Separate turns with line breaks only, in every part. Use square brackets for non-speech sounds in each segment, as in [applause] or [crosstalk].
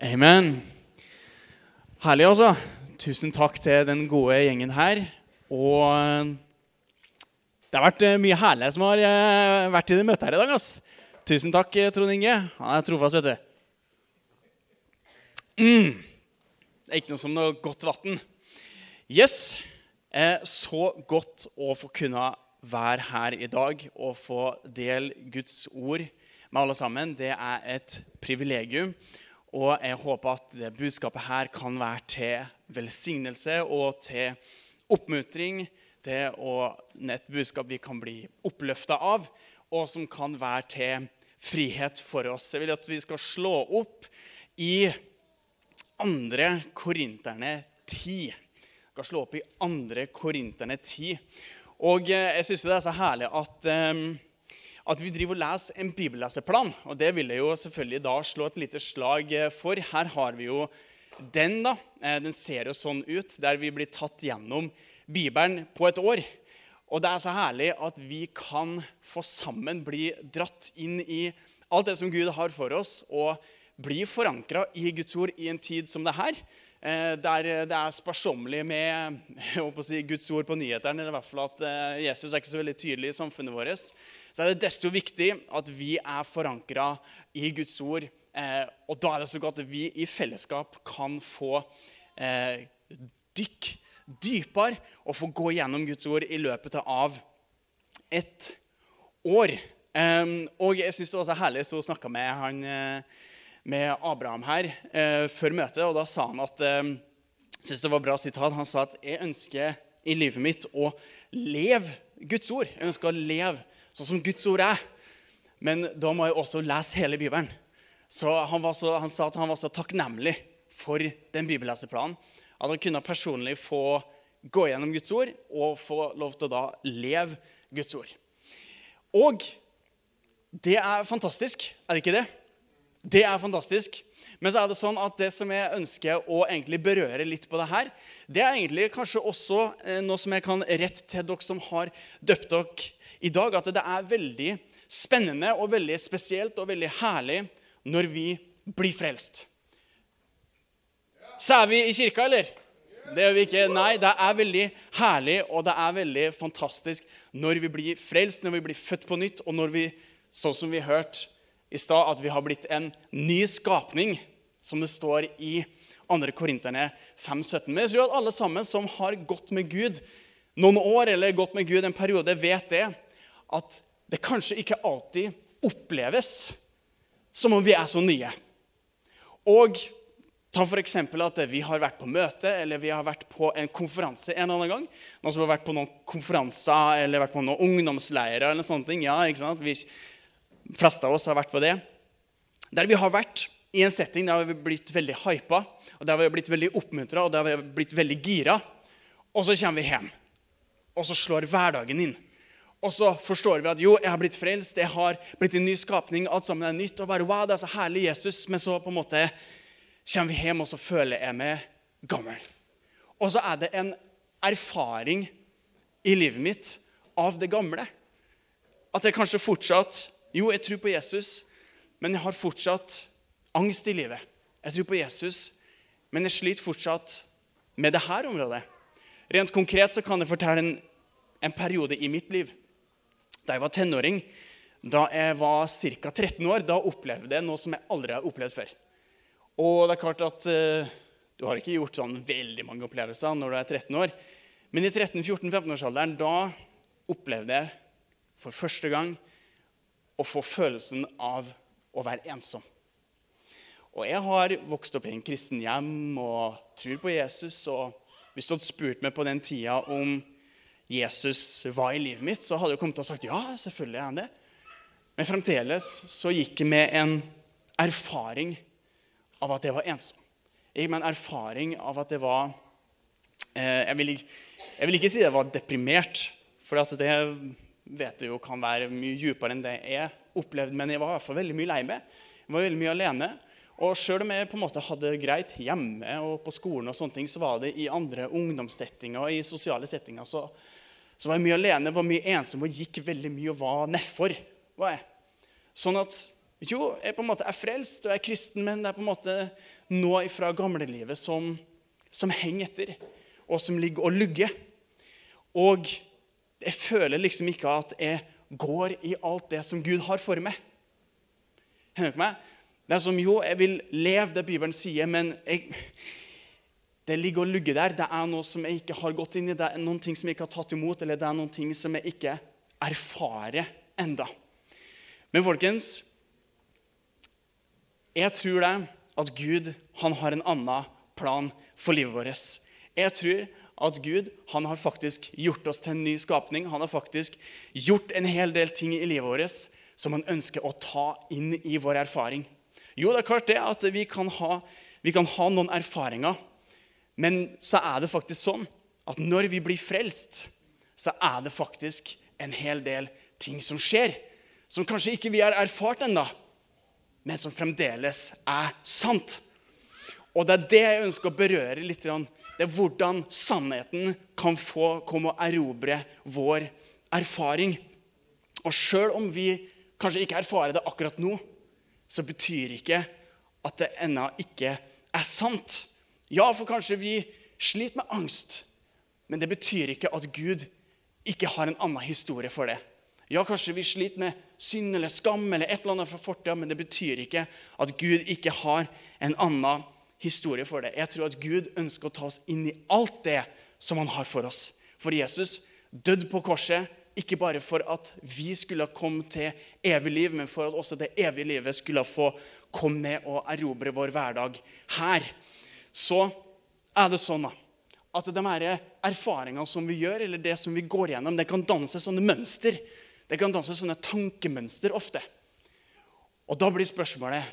Amen. Herlig, altså. Tusen takk til den gode gjengen her. Og eh, det har vært eh, mye herlig som har eh, vært i det møtet her i dag. ass. Tusen takk, Trond Inge. Han er trofast, vet du. Mm. Det er ikke noe som noe godt vann. Yes. Eh, så godt å få kunne være her i dag og få dele Guds ord med alle sammen. Det er et privilegium. Og jeg håper at det budskapet her kan være til velsignelse og til oppmuntring. Det er et budskap vi kan bli oppløfta av, og som kan være til frihet for oss. Jeg vil at vi skal slå opp i andre Korinterne 10. Vi skal slå opp i andre Korinterne 10. Og eh, jeg syns det er så herlig at eh, at vi driver og leser en bibelleseplan. Og det vil jeg jo selvfølgelig da slå et lite slag eh, for. Her har vi jo den. da. Eh, den ser jo sånn ut, der vi blir tatt gjennom Bibelen på et år. Og det er så herlig at vi kan få sammen bli dratt inn i alt det som Gud har for oss, og bli forankra i Guds ord i en tid som det her. Eh, der det er sparsommelig med [laughs] si, Guds ord på nyhetene, eller i hvert fall at Jesus er ikke så veldig tydelig i samfunnet vårt så er det desto viktig at vi er forankra i Guds ord. Eh, og da er det så godt at vi i fellesskap kan få eh, dykk dypere og få gå gjennom Guds ord i løpet av et år. Eh, og jeg syns det var så herlig å snakke med, han, eh, med Abraham her eh, før møtet, og da sa han at eh, synes det var bra sitat. Han sa at jeg ønsker i livet mitt å leve Guds ord. Jeg ønsker å leve sånn som Guds ord er. Men da må jeg også lese hele Bibelen. Så han, så, han sa at han var så takknemlig for den bibelleseplanen at han kunne personlig få gå gjennom Guds ord og få lov til å da leve Guds ord. Og det er fantastisk, er det ikke det? Det er fantastisk. Men så er det sånn at det som jeg ønsker å egentlig berøre litt på det her, det er egentlig kanskje også eh, noe som jeg kan rette til dere som har døpt dere i dag at det er veldig spennende og veldig spesielt og veldig herlig når vi blir frelst. Så er vi i kirka, eller? Det gjør vi ikke. Nei, det er veldig herlig og det er veldig fantastisk når vi blir frelst, når vi blir født på nytt, og når vi, sånn som vi hørte i stad, at vi har blitt en ny skapning, som det står i 2. Korinterne 5,17. Men jeg tror at alle sammen som har gått med Gud noen år, eller gått med Gud en periode, vet det at det kanskje ikke alltid oppleves som om vi er så nye. Og ta f.eks. at vi har vært på møte eller vi har vært på en konferanse en eller annen gang. Noen som har vært på noen konferanser eller vært på noen ungdomsleirer. eller sånne ting. Ja, ikke sant? Vi, fleste av oss har vært på det. Der vi har vært i en setting der vi har blitt veldig hypa, og der vi har blitt veldig oppmuntra og der vi har blitt veldig gira. Og så kommer vi hjem, og så slår hverdagen inn. Og så forstår vi at jo, jeg har blitt frelst, jeg har blitt en ny skapning. alt sammen er nytt, og bare, wow, det er så herlig Jesus, Men så på en måte kommer vi hjem, og så føler jeg meg gammel. Og så er det en erfaring i livet mitt av det gamle. At jeg kanskje fortsatt Jo, jeg tror på Jesus, men jeg har fortsatt angst i livet. Jeg tror på Jesus, men jeg sliter fortsatt med dette området. Rent konkret så kan jeg fortelle en, en periode i mitt liv da jeg var tenåring, da jeg var ca. 13 år, da opplevde jeg noe som jeg aldri har opplevd før. Og det er klart at uh, Du har ikke gjort sånn veldig mange opplevelser når du er 13 år. Men i 13-14-15-årsalderen da opplevde jeg for første gang å få følelsen av å være ensom. Og jeg har vokst opp i en kristen hjem og tror på Jesus. Og hvis du hadde spurt meg på den tida om Jesus var i livet mitt, så hadde jeg kommet til å sagt ja, selvfølgelig er han det. Men fremdeles så gikk jeg med en erfaring av at jeg var ensom. Jeg gikk med en erfaring av at jeg var eh, jeg, vil, jeg, vil, ikke si jeg var deprimert, for det vet jeg jo kan være mye dypere enn det jeg opplevde. Men jeg var i hvert fall veldig mye lei meg. Jeg var veldig mye alene. Og sjøl om jeg på en måte hadde det greit hjemme og på skolen, og sånne ting, så var det i andre ungdomssettinger og i sosiale settinger så så var jeg mye alene, var mye ensom og gikk veldig mye og var nedfor. Var jeg. Sånn at Jo, jeg på en måte er frelst og er kristen, men det er på en måte noe fra gamlelivet som, som henger etter, og som ligger og lugger. Og jeg føler liksom ikke at jeg går i alt det som Gud har for meg. Hender dere meg? Det er som jo, jeg vil leve det Bibelen sier, men jeg, det ligger og lugger der. Det er noe som jeg ikke har gått inn i, det er noen ting som jeg ikke har tatt imot, eller det er noen ting som jeg ikke erfarer enda. Men folkens, jeg tror det at Gud han har en annen plan for livet vårt. Jeg tror at Gud han har faktisk gjort oss til en ny skapning. Han har faktisk gjort en hel del ting i livet vårt som han ønsker å ta inn i vår erfaring. Jo, det er klart det at vi kan ha, vi kan ha noen erfaringer, men så er det faktisk sånn at når vi blir frelst, så er det faktisk en hel del ting som skjer, som kanskje ikke vi har erfart ennå, men som fremdeles er sant. Og det er det jeg ønsker å berøre litt. Det er hvordan sannheten kan få komme og erobre vår erfaring. Og sjøl om vi kanskje ikke erfarer det akkurat nå, så betyr ikke at det ennå ikke er sant. Ja, for kanskje vi sliter med angst, men det betyr ikke at Gud ikke har en annen historie for det. Ja, kanskje vi sliter med synd eller skam eller et eller annet fra fortida, men det betyr ikke at Gud ikke har en annen historie for det. Jeg tror at Gud ønsker å ta oss inn i alt det som han har for oss. For Jesus døde på korset ikke bare for at vi skulle komme til evig liv, men for at også det evige livet skulle få komme ned og erobre vår hverdag her. Så er det sånn at de erfaringene som vi gjør, eller det som vi går gjennom, det kan danse sånne mønster det kan danse sånne tankemønster ofte. Og da blir spørsmålet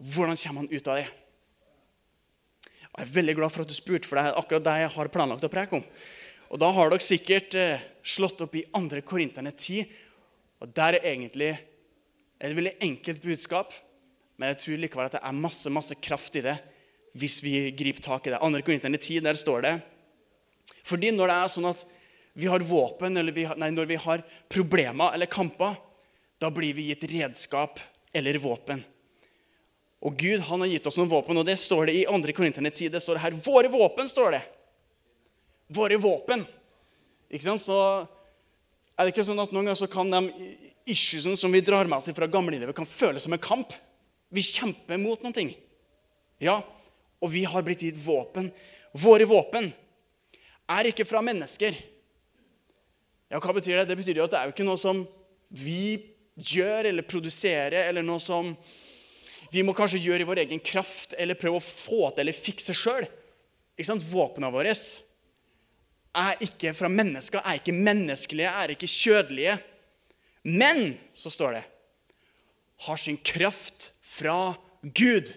hvordan kommer man ut av det? Jeg er veldig glad for at du spurte, for det er akkurat det jeg har planlagt å preke om. Og Da har dere sikkert eh, slått opp i 2. Korinterne 10. Og Der er egentlig et veldig enkelt budskap, men jeg tror likevel at det er masse masse kraft i det hvis vi griper tak i det. 2. Korinterne 10, der står det Fordi når det er sånn at vi har våpen, eller vi nei, når vi har problemer eller kamper, da blir vi gitt redskap eller våpen. Og Gud han har gitt oss noen våpen, og det står det i 2. Korinterne 10. Det står det her 'Våre våpen', står det. Våre våpen. Ikke sant? Så er det ikke sånn at noen ganger så kan de issuesene som vi drar med oss fra gamlelivet, kan føles som en kamp. Vi kjemper mot noen ting. Ja, og vi har blitt gitt våpen. Våre våpen er ikke fra mennesker. Ja, hva betyr det? Det betyr jo at det er jo ikke noe som vi gjør eller produserer, eller noe som vi må kanskje gjøre i vår egen kraft eller prøve å få til eller fikse sjøl. Våpnene våre er ikke fra mennesker, er ikke menneskelige, er ikke kjødelige. Men, så står det, har sin kraft fra Gud.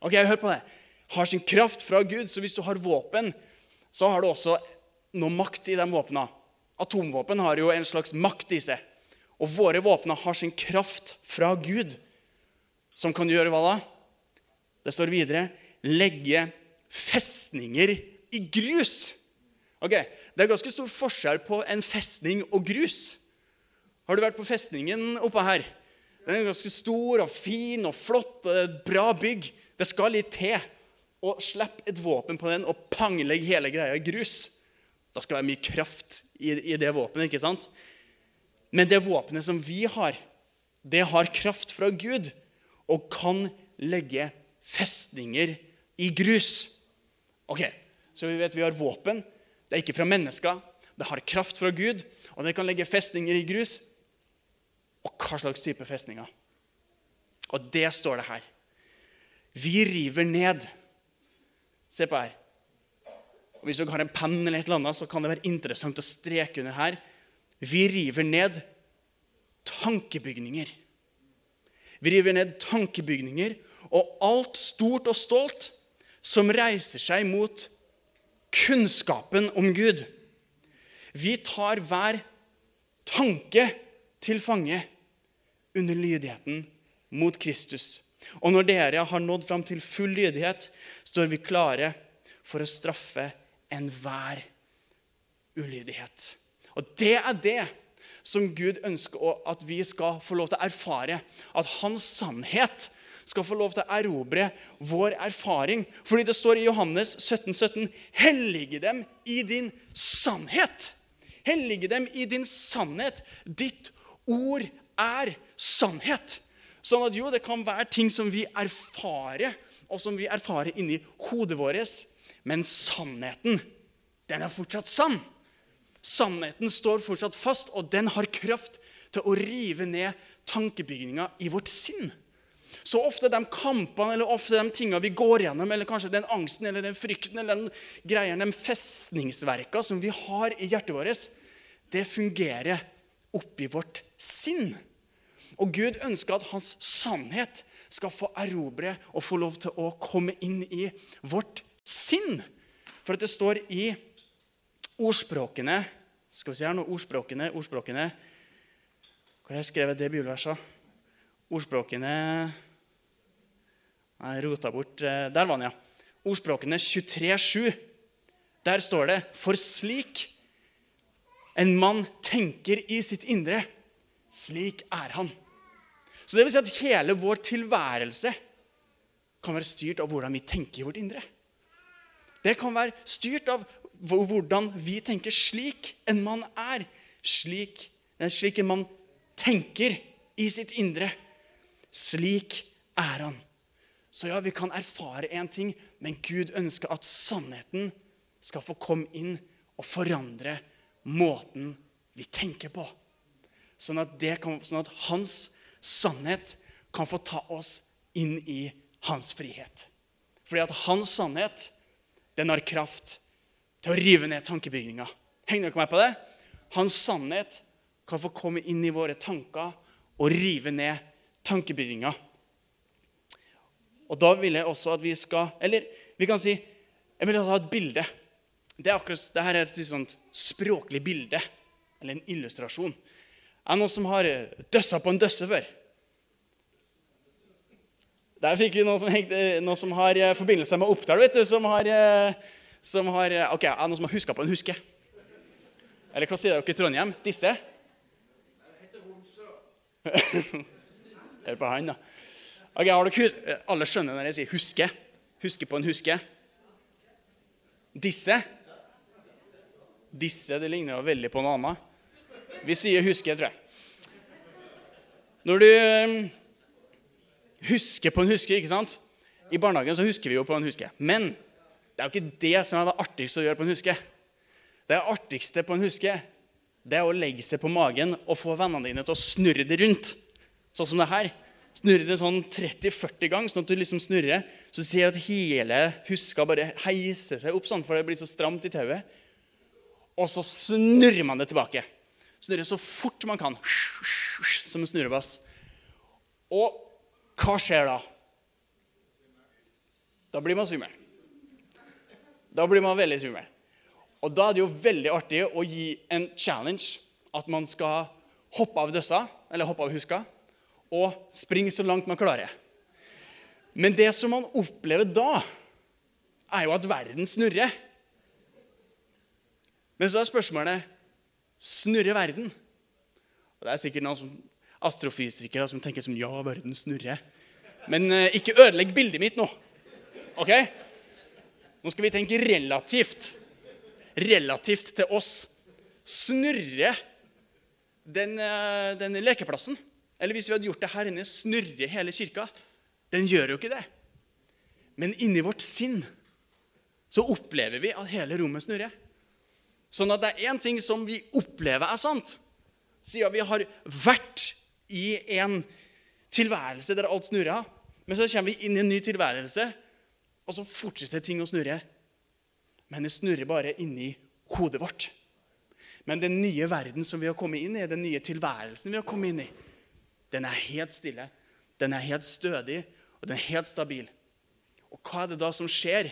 Ok, hør på det. Har sin kraft fra Gud. Så hvis du har våpen, så har du også noe makt i de våpnene. Atomvåpen har jo en slags makt i seg. Og våre våpner har sin kraft fra Gud, som kan gjøre hva da? Det står videre legge festninger i grus. Ok, Det er ganske stor forskjell på en festning og grus. Har du vært på festningen oppe her? Den er ganske stor og fin og flott. og et Bra bygg. Det skal litt til å slippe et våpen på den og panglegge hele greia i grus. Da skal det være mye kraft i, i det våpenet. ikke sant? Men det våpenet som vi har, det har kraft fra Gud og kan legge festninger i grus. Ok, Så vi vet vi har våpen. Det er ikke fra mennesker. Det har kraft fra Gud, og det kan legge festninger i grus. Og hva slags type festninger? Og det står det her. Vi river ned. Se på her. Og Hvis dere har en penn, eller et eller annet, så kan det være interessant å streke under her. Vi river ned tankebygninger. Vi river ned tankebygninger og alt stort og stolt som reiser seg mot kunnskapen om Gud. Vi tar hver tanke til fange under lydigheten mot Kristus. Og når dere har nådd fram til full lydighet, står vi klare for å straffe enhver ulydighet. Og det er det som Gud ønsker at vi skal få lov til å erfare. At hans sannhet skal få lov til å erobre vår erfaring. Fordi det står i Johannes 17, 17, Hellige dem i din sannhet. Hellige dem i din sannhet. Ditt ord er sannhet. Sånn at jo, det kan være ting som vi erfarer, og som vi erfarer inni hodet vårt, men sannheten, den er fortsatt sann. Sannheten står fortsatt fast, og den har kraft til å rive ned tankebygninga i vårt sinn. Så ofte de kampene eller ofte de tingene vi går gjennom, eller kanskje den angsten eller den frykten eller den greia, de festningsverka som vi har i hjertet vårt, det fungerer oppi vårt sinn. Og Gud ønsker at hans sannhet skal få erobre og få lov til å komme inn i vårt sinn. For at det står i ordspråkene Skal vi se her nå, ordspråkene, ordspråkene Hvor har jeg skrevet det bibelverset? Ordspråkene Nei, rota bort eh, Der var den, ja. Ordspråkene 23,7. Der står det For slik en mann tenker i sitt indre, slik er han. Så det vil si at hele vår tilværelse kan være styrt av hvordan vi tenker i vårt indre. Det kan være styrt av hvordan vi tenker slik en mann er. Slik, slik en mann tenker i sitt indre. Slik er han. Så ja, vi kan erfare én ting, men Gud ønsker at sannheten skal få komme inn og forandre måten vi tenker på. Sånn at, kan, sånn at hans sannhet kan få ta oss inn i hans frihet. Fordi at hans sannhet, den har kraft til å rive ned tankebygninga. Henger dere med på det? Hans sannhet kan få komme inn i våre tanker og rive ned tankebygninga. Og da vil jeg også at vi skal Eller vi kan si Jeg vil ha et bilde. Det er akkurat, dette er et sånt språklig bilde, eller en illustrasjon. Er det noen som har døssa på en døsse før? Der fikk vi noen som, noen som har eh, forbindelse med Oppdal, vet du. Som har, eh, som har eh, Ok, er det noen som har huska på en huske? Eller hva sier dere i Trondheim? Disse? [laughs] Hør på han, da. Ok, har dere, Alle skjønner når jeg sier 'huske'? Huske på en huske? Disse? Disse det ligner jo veldig på noe annet. Vi sier 'huske', tror jeg. Når du husker på en huske. ikke sant? I barnehagen så husker vi jo på en huske. Men det er jo ikke det som er det artigste å gjøre på en huske. Det artigste på en huske det er å legge seg på magen og få vennene dine til å snurre det rundt. Sånn som det her. Snurre det sånn 30-40 ganger, sånn at du liksom snurrer. Så du ser at hele huska bare heiser seg opp sånn, for det blir så stramt i tauet. Og så snurrer man det tilbake. Snurrer så fort man kan. Som en snurrebass. Og hva skjer da? Da blir man svimmel. Da blir man veldig svimmel. Og da er det jo veldig artig å gi en challenge. At man skal hoppe av døssa, eller hoppe av huska, og springe så langt man klarer. Men det som man opplever da, er jo at verden snurrer. Men så er spørsmålet snurrer verden? Og Det er sikkert noen som astrofysikere som tenker som ja, verden snurrer. Men eh, ikke ødelegg bildet mitt nå. OK? Nå skal vi tenke relativt. Relativt til oss. Snurre den, uh, den lekeplassen. Eller hvis vi hadde gjort det her inne, snurre hele kirka. Den gjør jo ikke det. Men inni vårt sinn så opplever vi at hele rommet snurrer. Sånn at det er én ting som vi opplever er sant, siden vi har vært i en tilværelse der alt snurrer. Men så kommer vi inn i en ny tilværelse, og så fortsetter ting å snurre. Men det snurrer bare inni hodet vårt. Men den nye verden som vi har kommet inn i, den nye tilværelsen vi har kommet inn i, den er helt stille, den er helt stødig, og den er helt stabil. Og hva er det da som skjer?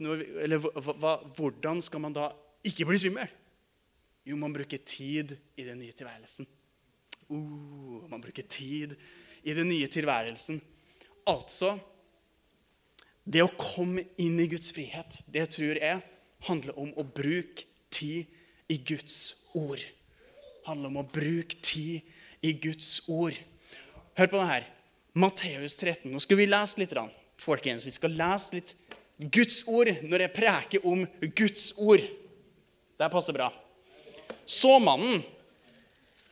Når, eller hva, hvordan skal man da ikke bli svimmel? Jo, man bruker tid i den nye tilværelsen. Uh, man bruker tid i den nye tilværelsen. Altså Det å komme inn i Guds frihet, det tror jeg handler om å bruke tid i Guds ord. handler om å bruke tid i Guds ord. Hør på det her. Matteus 13. Nå skal vi lese litt. Folkens, vi skal lese litt Guds ord når jeg preker om Guds ord. Det passer bra. Såmannen.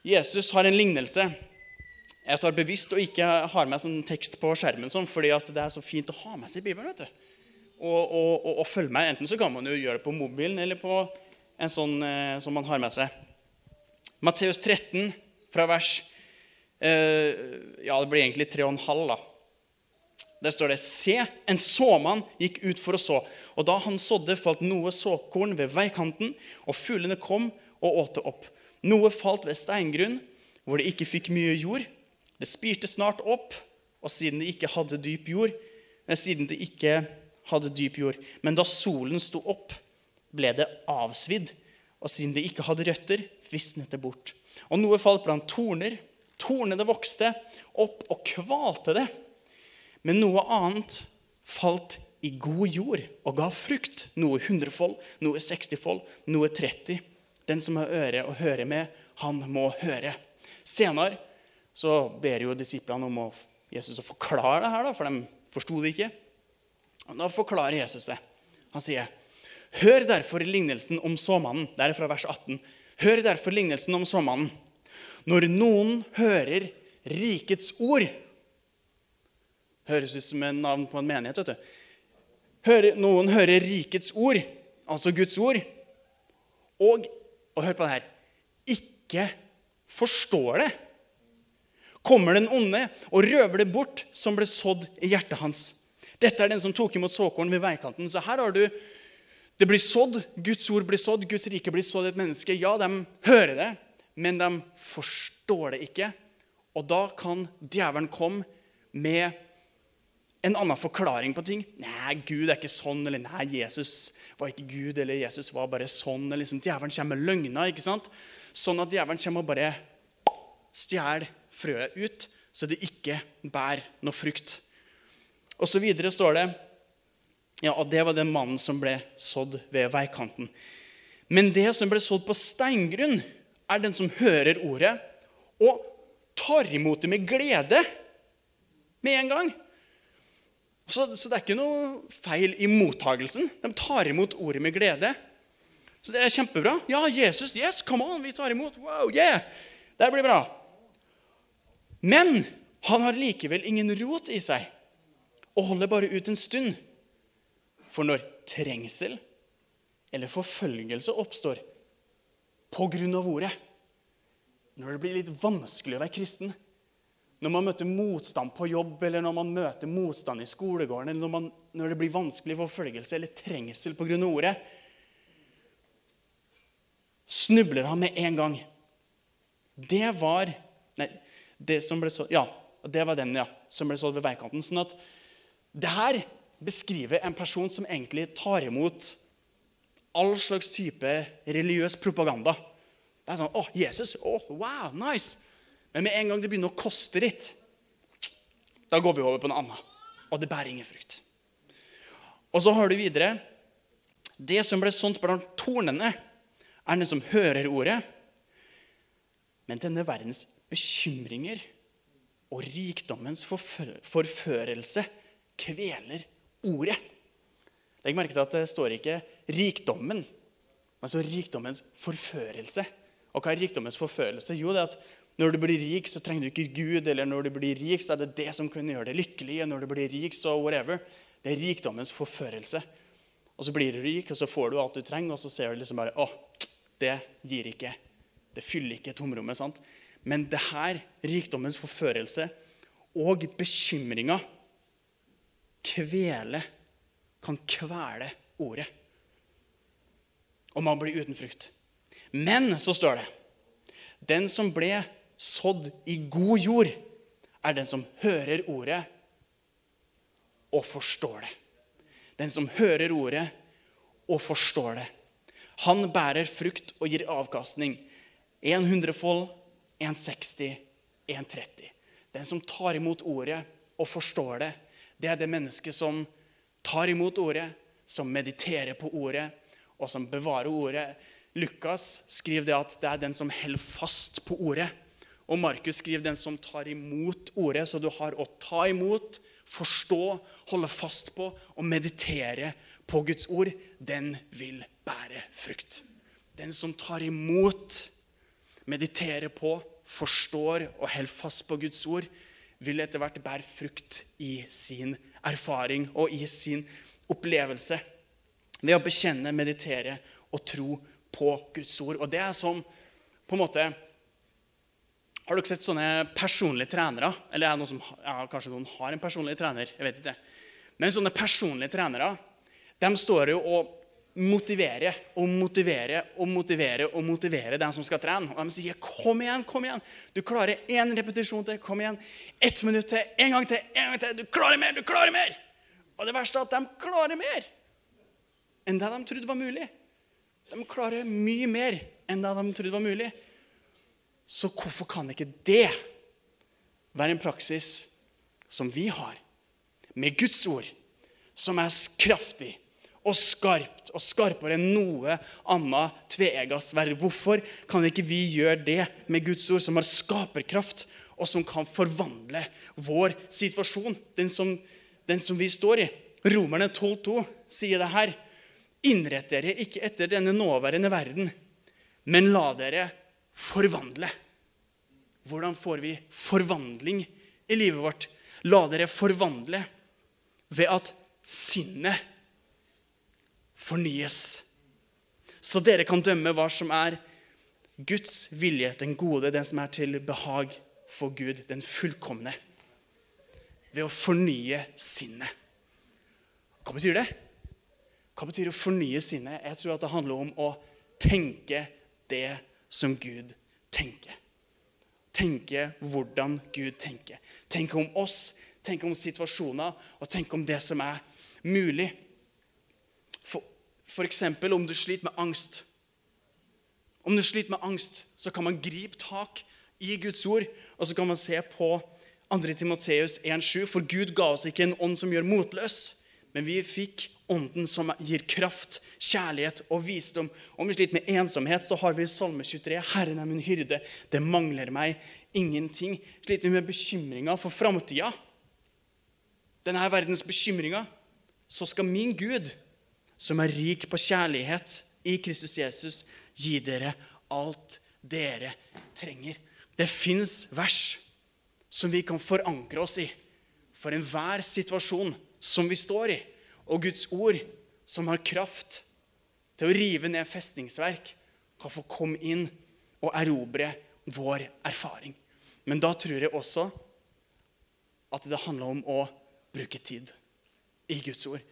Jesus har en lignelse. Jeg tar bevisst og ikke har med sånn tekst på skjermen, sånn, fordi det er så fint å ha med seg Bibelen. vet du. Og, og, og, og, følge med. Enten så kan man jo gjøre det på mobilen eller på en sånn eh, som man har med seg. Matteus 13, fra vers eh, Ja, det blir egentlig 3,5, da. Der står det Se, en såmann gikk ut for å så. Og da han sådde, falt noe såkorn ved veikanten, og fuglene kom og åt det opp. Noe falt ved steingrunn, hvor det ikke fikk mye jord. Det spirte snart opp, og siden det ikke hadde dyp jord, siden det ikke hadde dyp jord. Men da solen sto opp, ble det avsvidd, og siden det ikke hadde røtter, visnet det bort. Og noe falt blant torner. Tornene vokste opp og kvalte det. Men noe annet falt i god jord og ga frukt. Noe hundrefold, noe sekstifold, noe tretti. Den som har øre å høre med, han må høre. Senere så ber jo disiplene om å, Jesus å forklare det her, for de forsto det ikke. Og Da forklarer Jesus det. Han sier, 'Hør derfor lignelsen om såmannen.' Det er fra vers 18. Hør derfor lignelsen om såmannen. Når noen hører rikets ord Høres ut som en navn på en menighet. vet du. Hører, noen hører rikets ord, altså Guds ord, og, og hør på det her ikke forstår det kommer den onde og røver det bort som ble sådd i hjertet hans. Dette er den som tok imot såkorn ved veikanten. Så her har du Det blir sådd, Guds ord blir sådd, Guds rike blir sådd i et menneske. Ja, de hører det, men de forstår det ikke. Og da kan djevelen komme med en annen forklaring på ting. Nei, Gud er ikke sånn. Eller nei, Jesus var ikke Gud. Eller Jesus var bare sånn. Eller liksom, Djevelen kommer med løgner. ikke sant? Sånn at djevelen kommer og bare stjeler frøet ut, så det ikke bærer noe frukt. Og så videre står det ja, og det var den mannen som ble sådd ved veikanten. Men det som ble sådd på steingrunn, er den som hører ordet og tar imot det med glede med en gang. Så, så, det er ikke noe feil i mottagelsen. De tar imot ordet med glede. Så det er kjempebra. Ja, Jesus, yes, come on, vi tar imot. Wow, yeah. Det blir bra. Men han har likevel ingen rot i seg og holder bare ut en stund. For når trengsel eller forfølgelse oppstår på grunn av ordet, når det blir litt vanskelig å være kristen, når man møter motstand på jobb, eller når man møter motstand i skolegården, eller når, man, når det blir vanskelig forfølgelse eller trengsel av ordet, snubler han med en gang. Det var Nei, det som ble så, ja, det var den ja, som ble sådd ved veikanten. Sånn at det her beskriver en person som egentlig tar imot all slags type religiøs propaganda. Det er sånn Å, Jesus! Å, wow, nice! Men med en gang det begynner å koste litt, da går vi over på noe annet. Og det bærer ingen frukt. Og så har du videre Det som ble sånt blant tornene, er den som hører ordet. Men denne verdens bekymringer og rikdommens forførelse kveler ordet. Legg merke til at det står ikke 'rikdommen', men så 'rikdommens forførelse'. Og hva er rikdommens forførelse? Jo, det er at når du blir rik, så trenger du ikke Gud. Eller når du blir rik, så er det det som kan gjøre deg lykkelig. Når du blir rik, så whatever. Det er rikdommens forførelse. Og så blir du rik, og så får du alt du trenger, og så ser du liksom bare Å, det gir ikke. Det fyller ikke tomrommet. sant? Men det her, rikdommens forførelse og bekymringa, kvele, kan kvele ordet. Og man blir uten frukt. Men så står det den som ble sådd i god jord, er den som hører ordet og forstår det. Den som hører ordet og forstår det. Han bærer frukt og gir avkastning. En hundrefold, 1,60, 1,30. Den som tar imot ordet og forstår det, det er det mennesket som tar imot ordet, som mediterer på ordet, og som bevarer ordet. Lukas skriver det at det er den som holder fast på ordet. Og Markus skriver den som tar imot ordet. Så du har å ta imot, forstå, holde fast på og meditere på Guds ord. Den vil bære frukt. Den som tar imot, mediterer på, forstår og holder fast på Guds ord, vil etter hvert bære frukt i sin erfaring og i sin opplevelse. Ved å bekjenne, meditere og tro på Guds ord. Og det er som på en måte Har dere sett sånne personlige trenere? Eller er det noen som, ja, kanskje noen har en personlig trener? jeg vet ikke. Men sånne personlige trenere de står jo og motiverer og motiverer og motiverer og motiverer den som skal trene. Og de sier 'kom igjen, kom igjen'. Du klarer én repetisjon til. Kom igjen. Ett minutt til. En gang til. En gang til. Du klarer mer! Du klarer mer! Og det verste er at de klarer mer enn det de trodde var mulig. De klarer mye mer enn det de trodde var mulig. Så hvorfor kan ikke det være en praksis som vi har, med Guds ord, som er kraftig og skarpt og skarpere enn noe annet tveeggas sverd? Hvorfor kan ikke vi gjøre det med Guds ord, som har skaperkraft, og som kan forvandle vår situasjon, den som, den som vi står i? Romerne 12,2 sier det her. Innrett dere ikke etter denne nåværende verden, men la dere forvandle. Hvordan får vi forvandling i livet vårt? La dere forvandle ved at sinnet fornyes. Så dere kan dømme hva som er Guds vilje, den gode, den som er til behag for Gud, den fullkomne. Ved å fornye sinnet. Hva betyr det? Hva betyr å fornye sinnet? Jeg tror at det handler om å tenke det som Gud tenker. Tenke hvordan Gud tenker. Tenke om oss, tenke om situasjoner og tenke om det som er mulig. Eksempel om du sliter med angst. Om du sliter med angst, så kan man gripe tak i Guds ord, og så kan man se på 2. Timoteus 1,7.: For Gud ga oss ikke en ånd som gjør motløs, men vi fikk ånden som gir kraft, kjærlighet og visdom. Om vi sliter med ensomhet, så har vi Salme 23. Herren er min hyrde, det mangler meg ingenting. Sliter vi med bekymringer for framtida, denne verdens bekymringer, så skal min Gud, som er rik på kjærlighet i Kristus Jesus, gi dere alt dere trenger. Det fins vers som vi kan forankre oss i for enhver situasjon som vi står i, og Guds ord, som har kraft til å rive ned festningsverk, kan få komme inn og erobre vår erfaring. Men da tror jeg også at det handler om å bruke tid i Guds ord.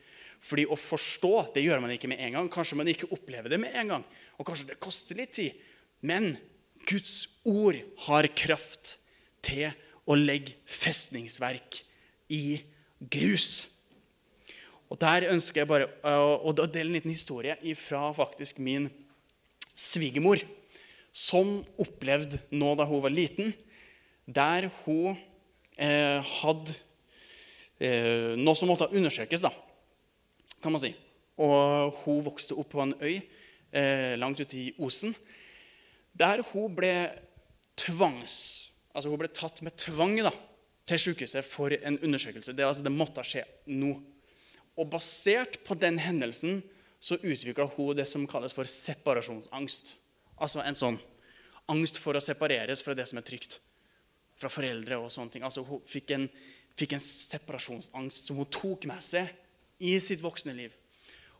Fordi å forstå det gjør man ikke med en gang. Kanskje man ikke opplever det med en gang. Og kanskje det koster litt tid. Men Guds ord har kraft til å legge festningsverk i grus. Og Der ønsker jeg bare å dele en liten historie fra faktisk min svigermor, som opplevde nå da hun var liten, der hun eh, hadde eh, noe som måtte undersøkes, da, kan man si. Og hun vokste opp på en øy eh, langt ute i Osen, der hun ble tvangs... Altså hun ble tatt med tvang da, til sykehuset for en undersøkelse. Det, altså, det måtte skje nå. Og basert på den hendelsen så utvikla hun det som kalles for separasjonsangst. Altså en sånn angst for å separeres fra det som er trygt. Fra foreldre og sånne ting. Altså Hun fikk en, fikk en separasjonsangst som hun tok med seg i sitt voksne liv.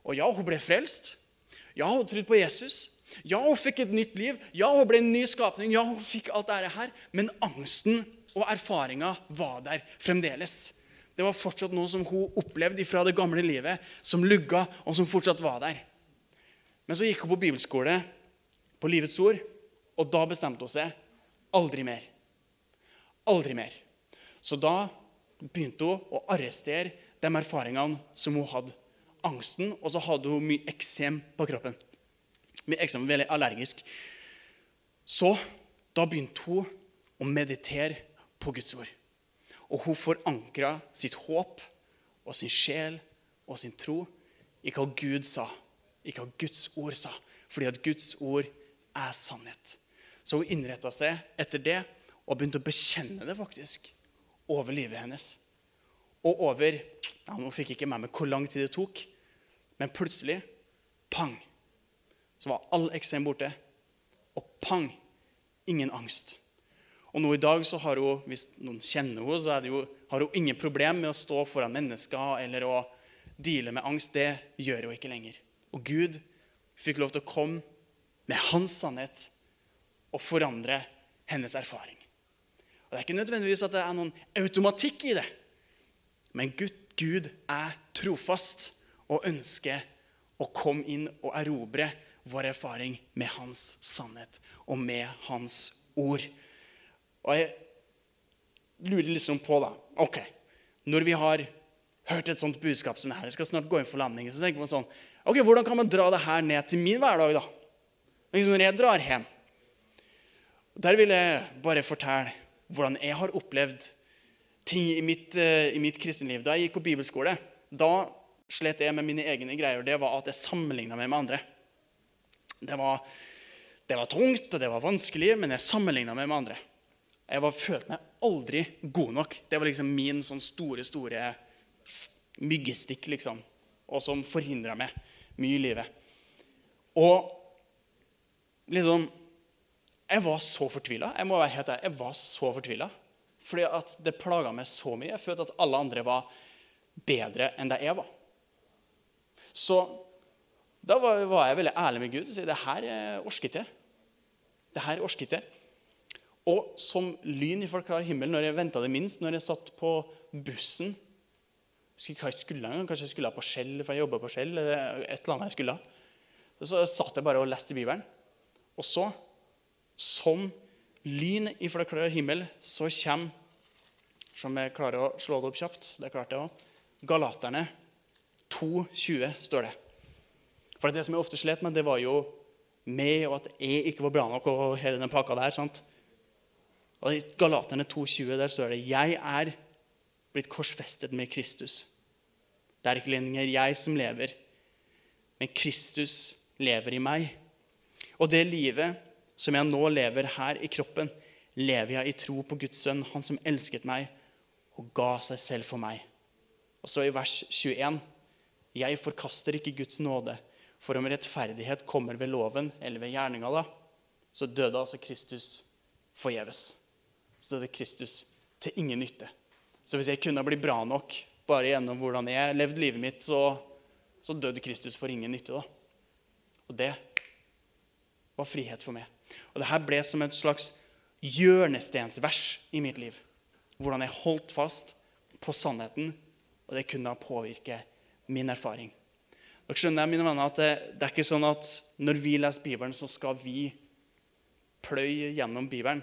Og ja, hun ble frelst. Ja, hun trodde på Jesus. Ja, hun fikk et nytt liv. Ja, hun ble en ny skapning. Ja, hun fikk alt dette her. Men angsten og erfaringa var der fremdeles. Det var fortsatt noe som hun opplevde fra det gamle livet, som lugga, og som fortsatt var der. Men så gikk hun på bibelskole på Livets ord, og da bestemte hun seg aldri mer. Aldri mer. Så da begynte hun å arrestere de erfaringene som hun hadde. Angsten, og så hadde hun mye eksem på kroppen. Mye eksem, Veldig allergisk. Så da begynte hun å meditere på Guds ord. Og hun forankra sitt håp og sin sjel og sin tro i hva Gud sa, i hva Guds ord sa. fordi at Guds ord er sannhet. Så hun innretta seg etter det og begynte å bekjenne det faktisk over livet hennes. Og over ja, Nå fikk ikke med meg hvor lang tid det tok, men plutselig pang, så var all eksem borte. Og pang, ingen angst. Og nå i dag så har hun, hvis noen kjenner henne, så jo, har hun ingen problem med å stå foran mennesker eller å deale med angst. Det gjør hun ikke lenger. Og Gud fikk lov til å komme med hans sannhet og forandre hennes erfaring. Og Det er ikke nødvendigvis at det er noen automatikk i det. Men Gud, Gud er trofast og ønsker å komme inn og erobre vår erfaring med hans sannhet og med hans ord. Og jeg lurer liksom på, da ok, Når vi har hørt et sånt budskap som det her, jeg skal snart gå inn for landing, så tenker man sånn ok, Hvordan kan man dra det her ned til min hverdag, da? Liksom når jeg drar hjem. Der vil jeg bare fortelle hvordan jeg har opplevd ting i mitt, uh, i mitt kristenliv. Da jeg gikk på bibelskole, da slet jeg med mine egne greier. Det var at jeg sammenligna meg med andre. Det var, det var, tungt og det var vanskelig, men jeg sammenligna meg med andre. Jeg var, følte meg aldri god nok. Det var liksom min sånn store, store myggestikk, liksom. Og som forhindra meg mye i livet. Og liksom Jeg var så fortvila. Jeg må være helt ærlig, jeg var så fortvila. Fordi at det plaga meg så mye. Jeg følte at alle andre var bedre enn det jeg var. Så da var, jeg veldig ærlig med Gud og sa det her orsket jeg. Det her orsket jeg. Og som lyn i klar himmel når jeg venta det minst, når jeg satt på bussen jeg husker hva jeg skulle Kanskje jeg skulle på Skjell, for jeg jobba på Skjell. eller et eller annet jeg skulle. Så satt jeg bare og leste Bibelen. Og så, som lyn i klar himmel, så kommer Som jeg klarer å slå det opp kjapt. Det klarte jeg òg. Galaterne 2,20 står det. For det som jeg ofte slet med, det var jo meg, og at jeg ikke var bra nok. og hele den pakka der, sant? Og I Galaterne 2,20 der står det jeg er blitt korsfestet med Kristus. Det er ikke lenger jeg som lever, men Kristus lever i meg. Og det livet som jeg nå lever her i kroppen, lever jeg i tro på Guds sønn, han som elsket meg og ga seg selv for meg. Og så i vers 21.: Jeg forkaster ikke Guds nåde, for om rettferdighet kommer ved loven eller ved gjerninga, da, så døde altså Kristus forgjeves. Så døde Kristus til ingen nytte. Så hvis jeg kunne bli bra nok bare gjennom hvordan jeg levde livet mitt, så, så døde Kristus for ingen nytte. da. Og det var frihet for meg. Og det her ble som et slags hjørnestensvers i mitt liv. Hvordan jeg holdt fast på sannheten, og det kunne påvirke min erfaring. Dere skjønner mine venner, at det, det, er ikke sånn at når vi leser Bibelen, så skal vi pløye gjennom Bibelen.